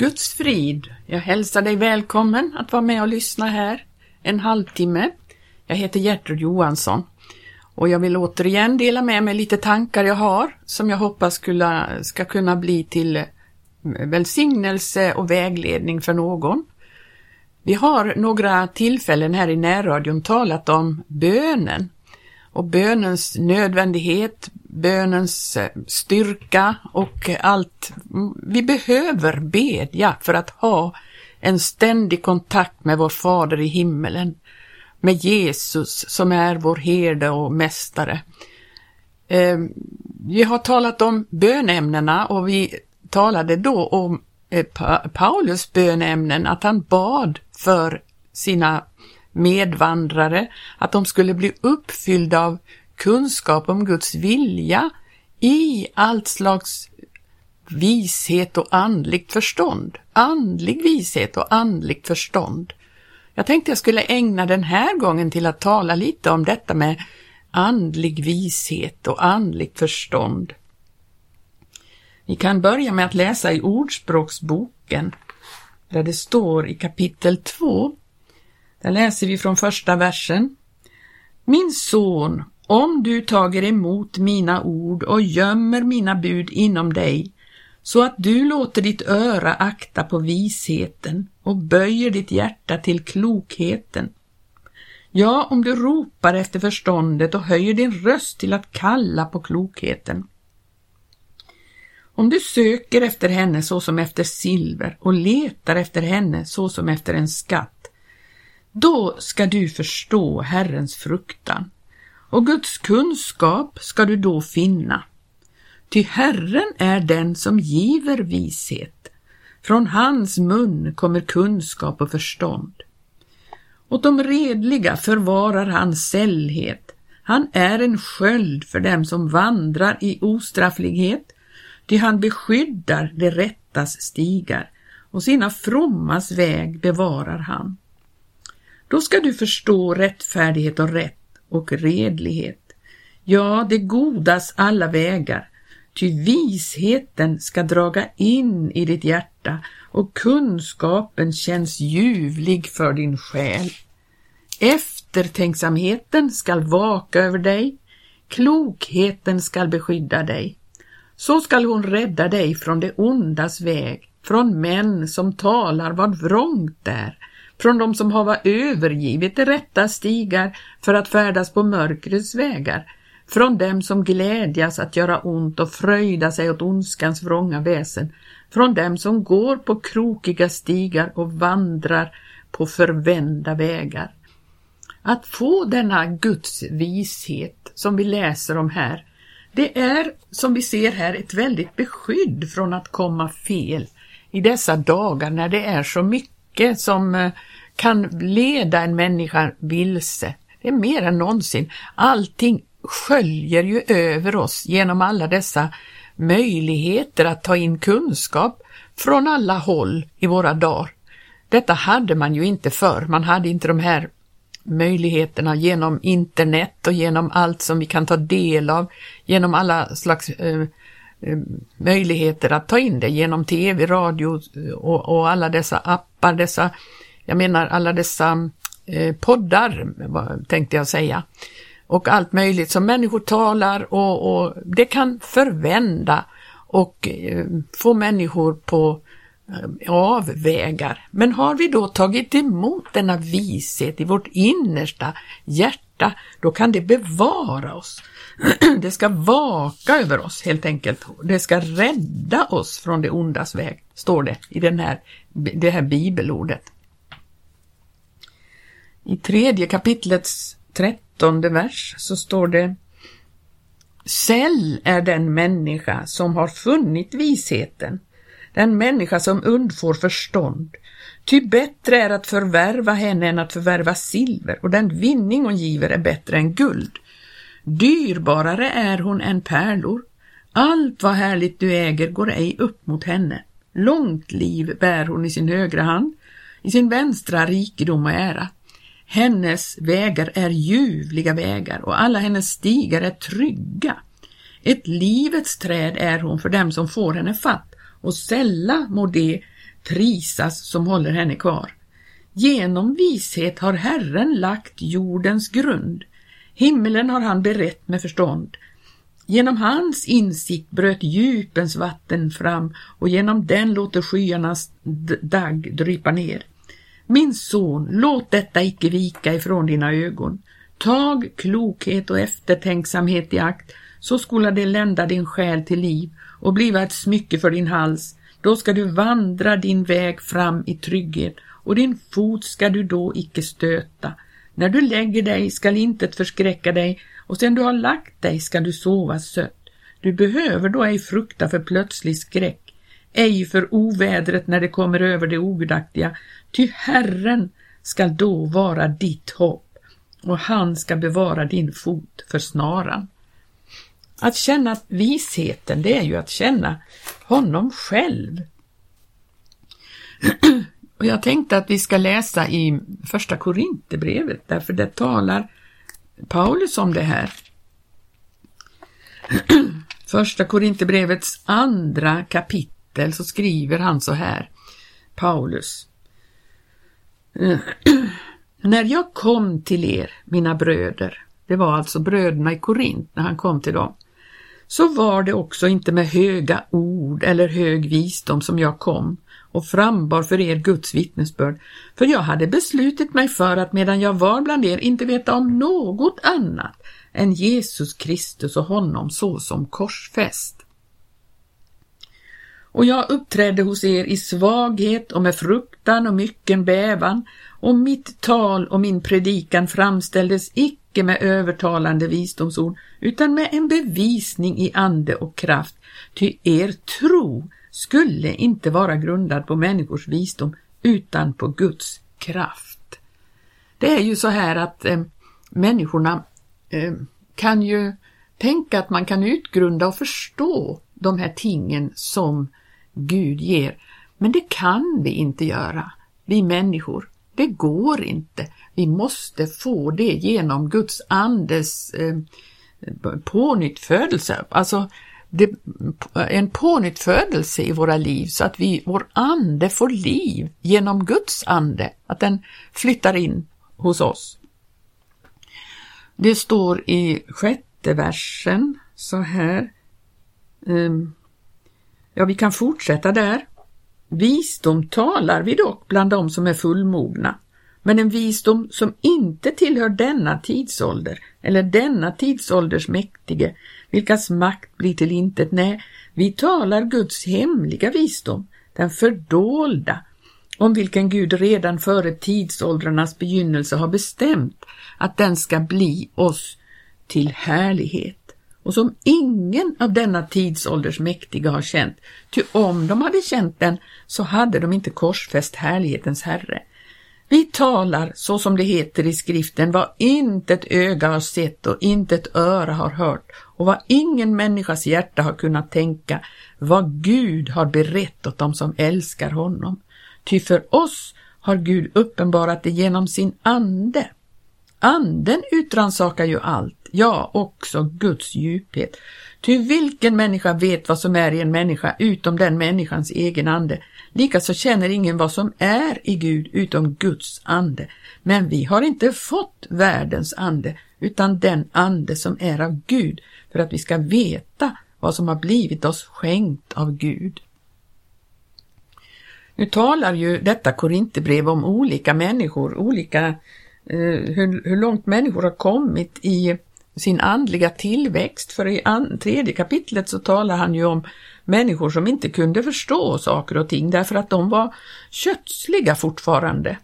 Guds frid. Jag hälsar dig välkommen att vara med och lyssna här en halvtimme. Jag heter Gertrud Johansson och jag vill återigen dela med mig lite tankar jag har som jag hoppas skulle, ska kunna bli till eh, välsignelse och vägledning för någon. Vi har några tillfällen här i närradion talat om bönen och bönens nödvändighet, bönens eh, styrka och allt. Mm, vi behöver bedja för att ha en ständig kontakt med vår Fader i himmelen, med Jesus som är vår herde och mästare. Ehm, vi har talat om bönämnena och vi talade då om eh, Paulus bönämnen, att han bad för sina medvandrare, att de skulle bli uppfyllda av kunskap om Guds vilja i allt slags vishet och andligt förstånd. Andlig vishet och andligt förstånd. Jag tänkte jag skulle ägna den här gången till att tala lite om detta med andlig vishet och andligt förstånd. Vi kan börja med att läsa i Ordspråksboken, där det står i kapitel 2 där läser vi från första versen. Min son, om du tager emot mina ord och gömmer mina bud inom dig, så att du låter ditt öra akta på visheten och böjer ditt hjärta till klokheten. Ja, om du ropar efter förståndet och höjer din röst till att kalla på klokheten. Om du söker efter henne såsom efter silver och letar efter henne såsom efter en skatt, då ska du förstå Herrens fruktan och Guds kunskap ska du då finna. Ty Herren är den som giver vishet. Från hans mun kommer kunskap och förstånd. Och de redliga förvarar hans sällhet. Han är en sköld för dem som vandrar i ostrafflighet, ty han beskyddar det rättas stigar och sina frommas väg bevarar han. Då ska du förstå rättfärdighet och rätt och redlighet. Ja, det godas alla vägar, ty visheten ska draga in i ditt hjärta och kunskapen känns ljuvlig för din själ. Eftertänksamheten skall vaka över dig, klokheten skall beskydda dig. Så skall hon rädda dig från det ondas väg, från män som talar vad vrångt är, från dem som hava övergivit de rätta stigar för att färdas på mörkrets vägar, från dem som glädjas att göra ont och fröjda sig åt ondskans vrånga väsen, från dem som går på krokiga stigar och vandrar på förvända vägar. Att få denna Guds vishet som vi läser om här, det är som vi ser här ett väldigt beskydd från att komma fel i dessa dagar när det är så mycket som eh, kan leda en människa vilse. Det är mer än någonsin. Allting sköljer ju över oss genom alla dessa möjligheter att ta in kunskap från alla håll i våra dagar. Detta hade man ju inte förr. Man hade inte de här möjligheterna genom internet och genom allt som vi kan ta del av, genom alla slags eh Eh, möjligheter att ta in det genom tv, radio eh, och, och alla dessa appar, dessa jag menar alla dessa eh, poddar, tänkte jag säga, och allt möjligt som människor talar och, och det kan förvända och eh, få människor på eh, avvägar. Men har vi då tagit emot denna vishet i vårt innersta hjärta, då kan det bevara oss. Det ska vaka över oss helt enkelt. Det ska rädda oss från det ondas väg, står det i den här, det här bibelordet. I tredje kapitlets trettonde vers så står det Säll är den människa som har funnit visheten, den människa som undfår förstånd. Ty bättre är att förvärva henne än att förvärva silver och den vinning hon giver är bättre än guld. Dyrbarare är hon än pärlor. Allt vad härligt du äger går ej upp mot henne. Långt liv bär hon i sin högra hand, i sin vänstra rikedom och ära. Hennes vägar är ljuvliga vägar och alla hennes stigar är trygga. Ett livets träd är hon för dem som får henne fatt och sälla må det prisas som håller henne kvar. Genom vishet har Herren lagt jordens grund. Himmelen har han berett med förstånd. Genom hans insikt bröt djupens vatten fram och genom den låter skyarnas dagg drypa ner. Min son, låt detta icke vika ifrån dina ögon. Tag klokhet och eftertänksamhet i akt, så skola det lända din själ till liv och bliva ett smycke för din hals. Då ska du vandra din väg fram i trygghet och din fot ska du då icke stöta. När du lägger dig skall intet förskräcka dig och sedan du har lagt dig skall du sova sött. Du behöver då ej frukta för plötslig skräck, ej för ovädret när det kommer över det ogudaktiga, ty Herren skall då vara ditt hopp och han ska bevara din fot för snaran. Att känna visheten, det är ju att känna honom själv. Och jag tänkte att vi ska läsa i första Korinthierbrevet, därför det talar Paulus om det här. Första Korinthierbrevets andra kapitel så skriver han så här, Paulus. När jag kom till er, mina bröder, det var alltså bröderna i Korint när han kom till dem, så var det också inte med höga ord eller hög visdom som jag kom och frambar för er Guds vittnesbörd, för jag hade beslutit mig för att medan jag var bland er inte veta om något annat än Jesus Kristus och honom såsom korsfäst. Och jag uppträdde hos er i svaghet och med fruktan och mycken bävan, och mitt tal och min predikan framställdes icke med övertalande visdomsord, utan med en bevisning i ande och kraft, ty er tro skulle inte vara grundad på människors visdom utan på Guds kraft. Det är ju så här att eh, människorna eh, kan ju tänka att man kan utgrunda och förstå de här tingen som Gud ger. Men det kan vi inte göra, vi människor. Det går inte. Vi måste få det genom Guds andes eh, pånyttfödelse. Alltså det, en pånyttfödelse i våra liv så att vi, vår ande får liv genom Guds ande, att den flyttar in hos oss. Det står i sjätte versen så här. Ehm, ja, vi kan fortsätta där. Visdom talar vi dock bland dem som är fullmogna, men en visdom som inte tillhör denna tidsålder eller denna tidsålders mäktige, vilkas makt blir till intet. Nej, vi talar Guds hemliga visdom, den fördolda, om vilken Gud redan före tidsåldrarnas begynnelse har bestämt att den ska bli oss till härlighet och som ingen av denna tidsålders mäktiga har känt, ty om de hade känt den så hade de inte korsfäst härlighetens Herre. Vi talar så som det heter i skriften, vad intet öga har sett och intet öra har hört och vad ingen människas hjärta har kunnat tänka, vad Gud har berett åt dem som älskar honom. Ty för oss har Gud uppenbarat det genom sin ande. Anden utransakar ju allt, ja, också Guds djuphet. Ty vilken människa vet vad som är i en människa utom den människans egen ande? Likaså känner ingen vad som är i Gud utom Guds ande. Men vi har inte fått världens ande, utan den ande som är av Gud, för att vi ska veta vad som har blivit oss skänkt av Gud. Nu talar ju detta Korinthierbrev om olika människor, olika eh, hur, hur långt människor har kommit i sin andliga tillväxt, för i an, tredje kapitlet så talar han ju om människor som inte kunde förstå saker och ting därför att de var kötsliga fortfarande.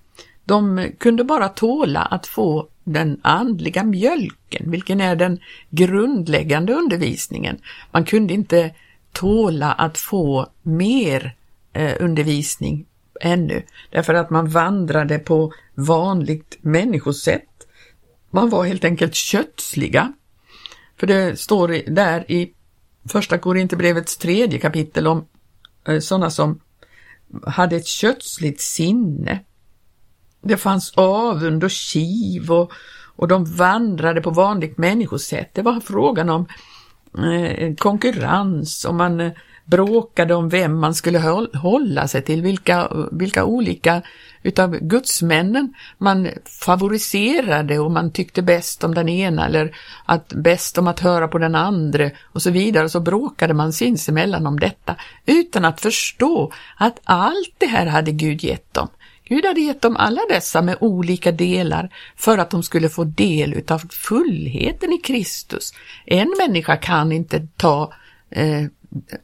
De kunde bara tåla att få den andliga mjölken, vilken är den grundläggande undervisningen. Man kunde inte tåla att få mer eh, undervisning ännu, därför att man vandrade på vanligt människosätt. Man var helt enkelt kötsliga. För det står där i första Korinthierbrevets tredje kapitel om eh, sådana som hade ett kötsligt sinne. Det fanns avund och kiv och, och de vandrade på vanligt människosätt. Det var frågan om eh, konkurrens och man eh, bråkade om vem man skulle hålla sig till, vilka, vilka olika utav gudsmännen man favoriserade och man tyckte bäst om den ena eller att bäst om att höra på den andra och så vidare. Så bråkade man sinsemellan om detta utan att förstå att allt det här hade Gud gett dem. Gud hade gett dem alla dessa med olika delar för att de skulle få del utav fullheten i Kristus. En människa kan inte ta eh,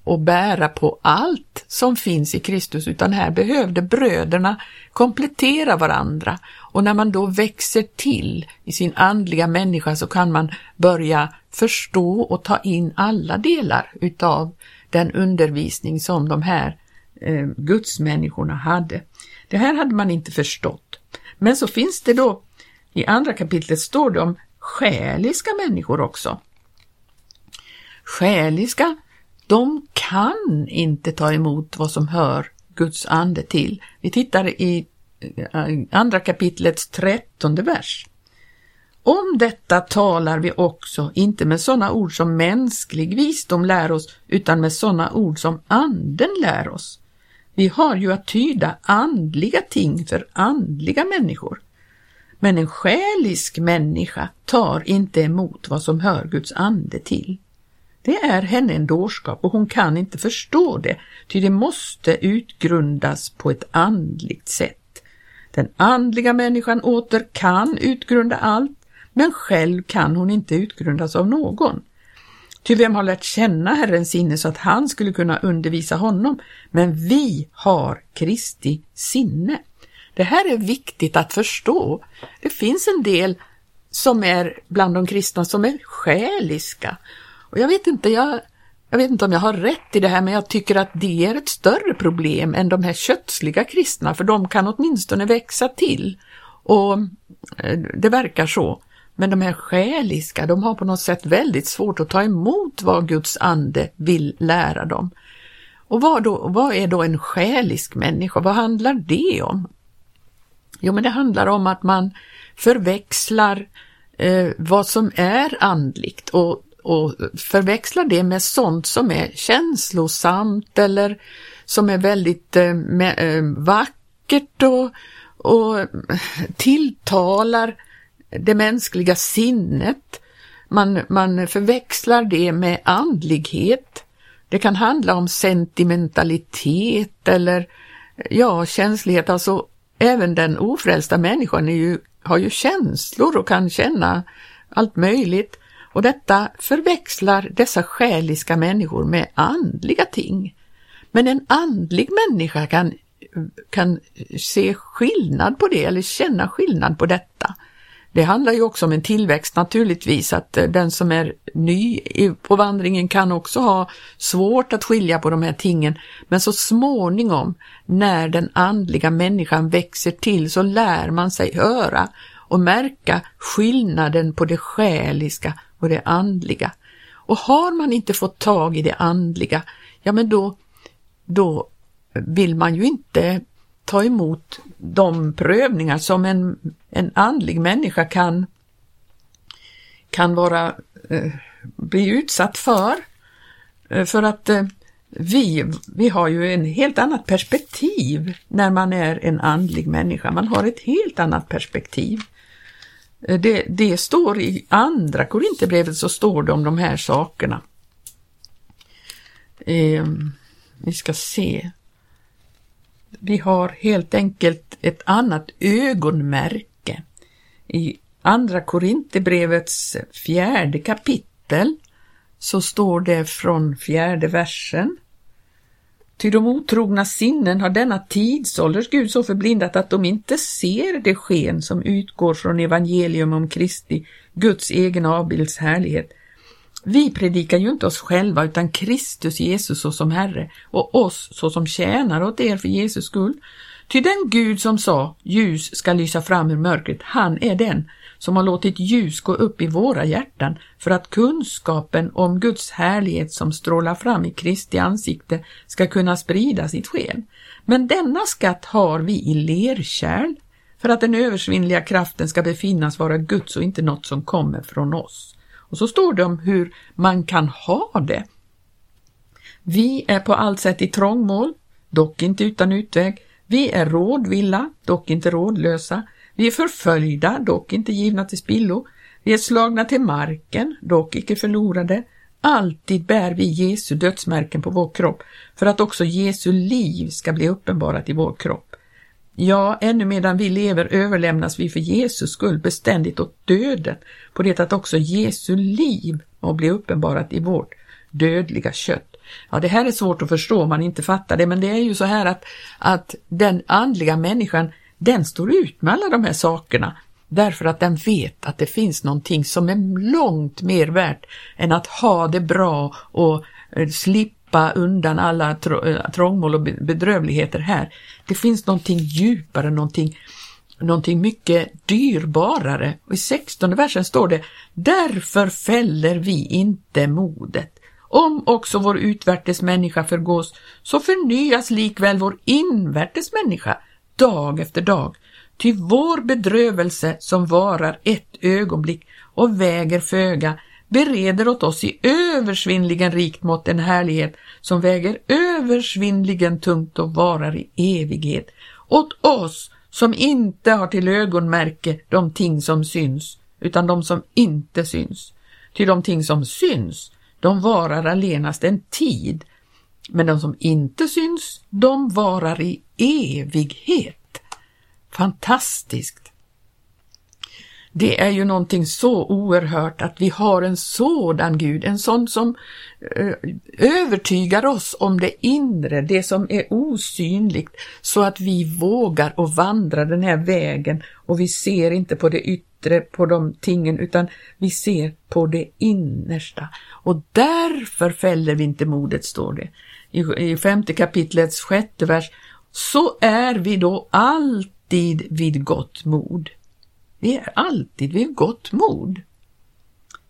och bära på allt som finns i Kristus, utan här behövde bröderna komplettera varandra. Och när man då växer till i sin andliga människa så kan man börja förstå och ta in alla delar utav den undervisning som de här eh, gudsmänniskorna hade. Det här hade man inte förstått. Men så finns det då, i andra kapitlet står det om själiska människor också. Själiska, de kan inte ta emot vad som hör Guds ande till. Vi tittar i eh, andra kapitlets trettonde vers. Om detta talar vi också, inte med sådana ord som mänsklig visdom lär oss, utan med sådana ord som anden lär oss, vi har ju att tyda andliga ting för andliga människor. Men en själisk människa tar inte emot vad som hör Guds ande till. Det är henne en dårskap och hon kan inte förstå det, ty det måste utgrundas på ett andligt sätt. Den andliga människan åter kan utgrunda allt, men själv kan hon inte utgrundas av någon. Ty vem har lärt känna Herrens sinne så att han skulle kunna undervisa honom? Men vi har Kristi sinne. Det här är viktigt att förstå. Det finns en del som är bland de kristna som är själiska. Och jag vet inte, jag, jag vet inte om jag har rätt i det här, men jag tycker att det är ett större problem än de här kötsliga kristna, för de kan åtminstone växa till. Och eh, det verkar så. Men de här själiska, de har på något sätt väldigt svårt att ta emot vad Guds ande vill lära dem. Och vad, då, vad är då en själisk människa? Vad handlar det om? Jo, men det handlar om att man förväxlar eh, vad som är andligt och, och förväxlar det med sånt som är känslosamt eller som är väldigt eh, med, eh, vackert och, och tilltalar det mänskliga sinnet. Man, man förväxlar det med andlighet. Det kan handla om sentimentalitet eller ja, känslighet. Alltså även den ofrälsta människan är ju, har ju känslor och kan känna allt möjligt. Och detta förväxlar dessa själiska människor med andliga ting. Men en andlig människa kan, kan se skillnad på det eller känna skillnad på detta. Det handlar ju också om en tillväxt naturligtvis, att eh, den som är ny på vandringen kan också ha svårt att skilja på de här tingen. Men så småningom, när den andliga människan växer till, så lär man sig höra och märka skillnaden på det själiska och det andliga. Och har man inte fått tag i det andliga, ja men då, då vill man ju inte ta emot de prövningar som en, en andlig människa kan, kan vara, eh, bli utsatt för. Eh, för att eh, vi, vi har ju en helt annat perspektiv när man är en andlig människa. Man har ett helt annat perspektiv. Eh, det, det står i andra Korinthierbrevet så står det om de här sakerna. Eh, vi ska se vi har helt enkelt ett annat ögonmärke. I Andra Korinthierbrevets fjärde kapitel så står det från fjärde versen. Ty de otrogna sinnen har denna tidsålders Gud så förblindat att de inte ser det sken som utgår från evangelium om Kristi, Guds egen avbilds härlighet, vi predikar ju inte oss själva utan Kristus Jesus såsom Herre och oss såsom tjänare åt er för Jesus skull. Ty den Gud som sa ljus ska lysa fram ur mörkret, han är den som har låtit ljus gå upp i våra hjärtan för att kunskapen om Guds härlighet som strålar fram i Kristi ansikte ska kunna sprida sitt sken. Men denna skatt har vi i lerkärl för att den översvinnliga kraften ska befinnas vara Guds och inte något som kommer från oss. Och så står det om hur man kan ha det. Vi är på allt sätt i trångmål, dock inte utan utväg. Vi är rådvilla, dock inte rådlösa. Vi är förföljda, dock inte givna till spillo. Vi är slagna till marken, dock icke förlorade. Alltid bär vi Jesu dödsmärken på vår kropp för att också Jesu liv ska bli uppenbarat i vår kropp. Ja, ännu medan vi lever överlämnas vi för Jesus skull beständigt åt döden, på det att också Jesu liv må bli uppenbarat i vårt dödliga kött. Ja, det här är svårt att förstå om man inte fattar det, men det är ju så här att, att den andliga människan, den står ut med alla de här sakerna därför att den vet att det finns någonting som är långt mer värt än att ha det bra och eh, slippa undan alla eh, trångmål och bedrövligheter här. Det finns någonting djupare, någonting, någonting mycket dyrbarare. Och I 16 versen står det Därför fäller vi inte modet. Om också vår utvärtes människa förgås, så förnyas likväl vår invärtes människa dag efter dag. Ty vår bedrövelse som varar ett ögonblick och väger föga bereder åt oss i översvinnligen rikt mått en härlighet som väger översvinnligen tungt och varar i evighet. Åt oss som inte har till ögonmärke de ting som syns, utan de som inte syns. Till de ting som syns, de varar allenast en tid, men de som inte syns, de varar i evighet. Fantastiskt! Det är ju någonting så oerhört att vi har en sådan Gud, en sån som eh, övertygar oss om det inre, det som är osynligt, så att vi vågar och vandra den här vägen och vi ser inte på det yttre, på de tingen, utan vi ser på det innersta. Och därför fäller vi inte modet, står det i, i femte kapitlets sjätte vers. Så är vi då alltid vid gott mod. Vi är alltid vid gott mod.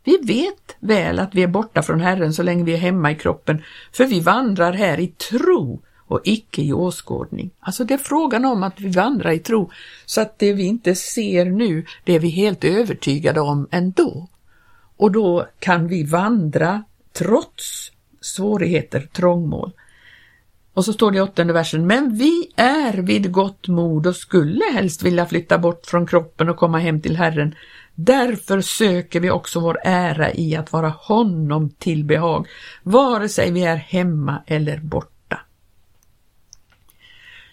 Vi vet väl att vi är borta från Herren så länge vi är hemma i kroppen, för vi vandrar här i tro och icke i åskådning. Alltså det är frågan om att vi vandrar i tro, så att det vi inte ser nu, det är vi helt övertygade om ändå. Och då kan vi vandra trots svårigheter, trångmål. Och så står det i åttonde versen, men vi är vid gott mod och skulle helst vilja flytta bort från kroppen och komma hem till Herren. Därför söker vi också vår ära i att vara honom till behag, vare sig vi är hemma eller borta.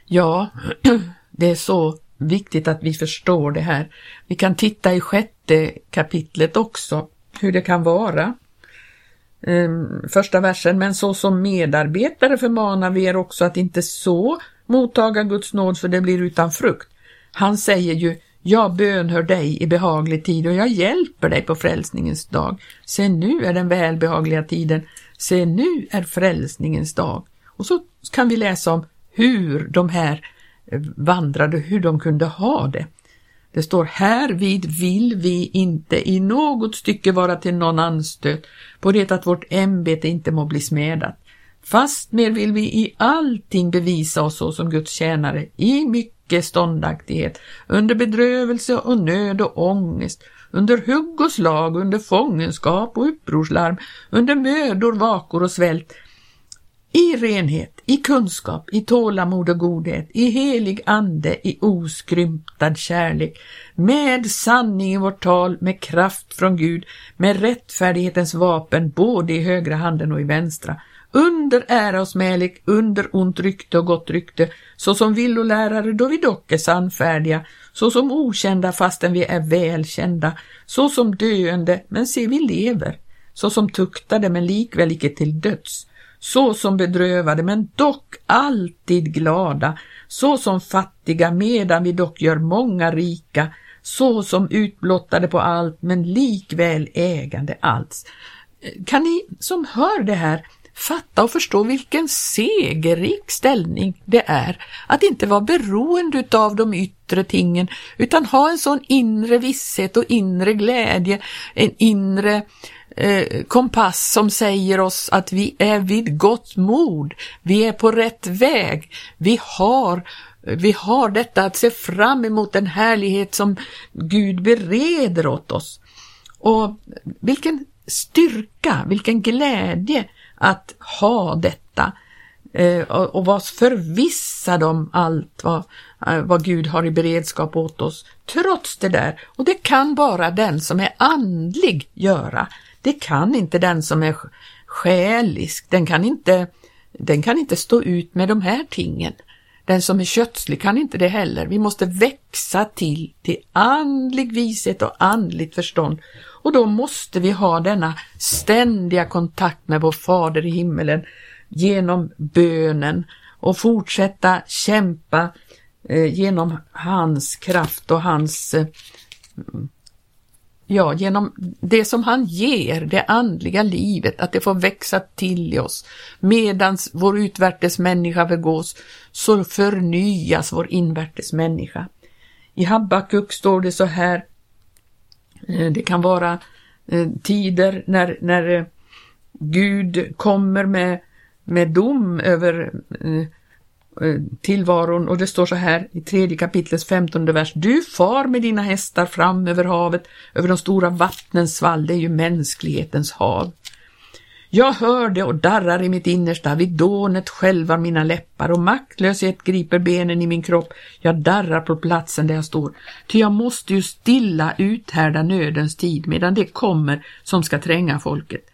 Ja, det är så viktigt att vi förstår det här. Vi kan titta i sjätte kapitlet också, hur det kan vara Ehm, första versen, men så som medarbetare förmanar vi er också att inte så mottaga Guds nåd för det blir utan frukt. Han säger ju, jag bönhör dig i behaglig tid och jag hjälper dig på frälsningens dag. Se nu är den välbehagliga tiden, se nu är frälsningens dag. Och så kan vi läsa om hur de här eh, vandrade, hur de kunde ha det. Det står härvid vill vi inte i något stycke vara till någon anstöt på det att vårt ämbete inte må bli smädat. Fastmer vill vi i allting bevisa oss såsom Guds tjänare i mycket ståndaktighet, under bedrövelse och nöd och ångest, under hugg och slag, under fångenskap och upprorslarm, under mödor, vakor och svält, i renhet, i kunskap, i tålamod och godhet, i helig ande, i oskrymtad kärlek, med sanning i vårt tal, med kraft från Gud, med rättfärdighetens vapen både i högra handen och i vänstra, under ära och smälek, under ont rykte och gott rykte, såsom villolärare då vi dock är sannfärdiga, såsom okända fastän vi är välkända, såsom döende men se vi lever, såsom tuktade men likväl icke till döds, så som bedrövade men dock alltid glada, så som fattiga medan vi dock gör många rika, så som utblottade på allt men likväl ägande allt. Kan ni som hör det här fatta och förstå vilken segerrik ställning det är att inte vara beroende av de yttre tingen utan ha en sån inre visshet och inre glädje, en inre eh, kompass som säger oss att vi är vid gott mod, vi är på rätt väg, vi har vi har detta att se fram emot den härlighet som Gud bereder åt oss. Och vilken styrka, vilken glädje att ha detta eh, och, vara förvissad om allt vad, eh, vad Gud har i beredskap åt oss, trots det där. Och det kan bara den som är andlig göra. Det kan inte den som är själisk, den kan inte, den kan inte stå ut med de här tingen. Den som är kötslig kan inte det heller. Vi måste växa till, till andlig vishet och andligt förstånd. Och då måste vi ha denna ständiga kontakt med vår Fader i himmelen genom bönen och fortsätta kämpa eh, genom hans kraft och hans eh, ja, genom det som han ger, det andliga livet, att det får växa till i oss. Medans vår utvärtes människa begås, så förnyas vår invärtes människa. I Habakuk står det så här, eh, det kan vara eh, tider när, när eh, Gud kommer med, med dom över Eh, Eh, tillvaron och det står så här i tredje kapitlets femtonde vers. Du far med dina hästar fram över havet, över de stora vattnens svall, det är ju mänsklighetens hav. Jag hör det och darrar i mitt innersta, vid dånet skälvar mina läppar och maktlöshet griper benen i min kropp. Jag darrar på platsen där jag står, ty jag måste ju stilla uthärda nödens tid medan det kommer som ska tränga folket.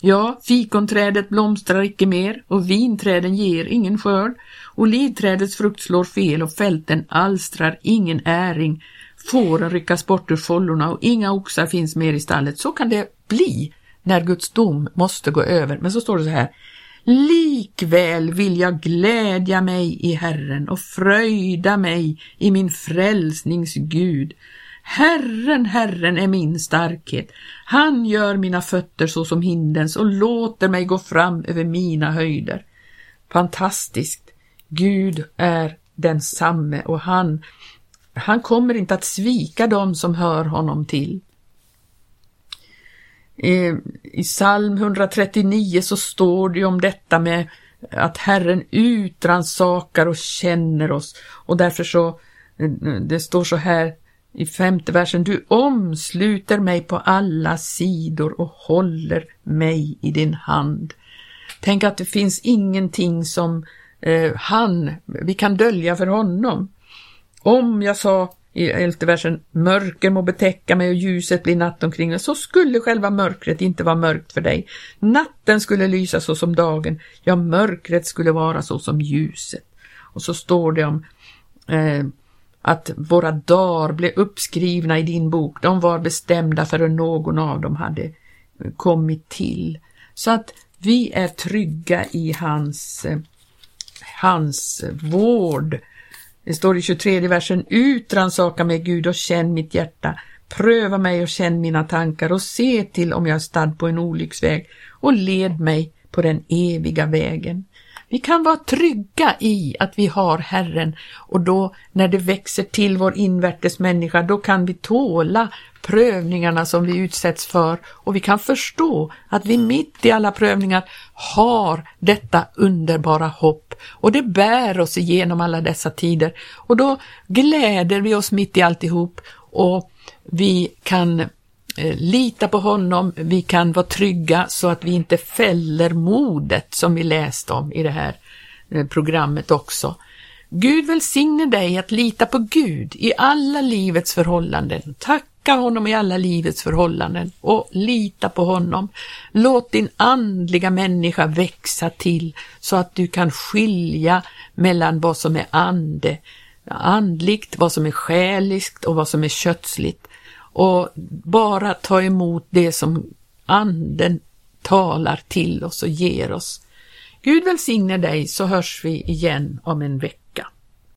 Ja, fikonträdet blomstrar icke mer och vinträden ger ingen skörd. Olivträdets frukt slår fel och fälten alstrar ingen äring. Fåren ryckas bort ur follorna och inga oxar finns mer i stallet. Så kan det bli när Guds dom måste gå över. Men så står det så här. Likväl vill jag glädja mig i Herren och fröjda mig i min frälsnings Gud. Herren, Herren är min starkhet. Han gör mina fötter så som hindens och låter mig gå fram över mina höjder. Fantastiskt. Gud är densamme och han, han kommer inte att svika dem som hör honom till. I psalm 139 så står det om detta med att Herren utransakar och känner oss och därför så, det står så här i femte versen, du omsluter mig på alla sidor och håller mig i din hand. Tänk att det finns ingenting som eh, han, vi kan dölja för honom. Om jag sa i elfte versen, mörker må betäcka mig och ljuset blir natt omkring mig, så skulle själva mörkret inte vara mörkt för dig. Natten skulle lysa så som dagen, ja, mörkret skulle vara så som ljuset. Och så står det om eh, att våra dagar blev uppskrivna i din bok, de var bestämda förrän någon av dem hade kommit till. Så att vi är trygga i hans, hans vård. Det står i 23 versen, utransaka mig Gud och känn mitt hjärta, pröva mig och känn mina tankar och se till om jag är stadd på en olycksväg och led mig på den eviga vägen. Vi kan vara trygga i att vi har Herren. Och då när det växer till vår invärtes människa, då kan vi tåla prövningarna som vi utsätts för. Och vi kan förstå att vi mitt i alla prövningar har detta underbara hopp. Och det bär oss igenom alla dessa tider. Och då gläder vi oss mitt i alltihop. Och vi kan Eh, lita på honom, vi kan vara trygga så att vi inte fäller modet som vi läste om i det här eh, programmet också. Gud välsigne dig att lita på Gud i alla livets förhållanden. Tacka honom i alla livets förhållanden och lita på honom. Låt din andliga människa växa till så att du kan skilja mellan vad som är ande, andligt, vad som är själiskt och vad som är kötsligt och bara ta emot det som anden talar till oss och ger oss. Gud välsigne dig så hörs vi igen om en vecka.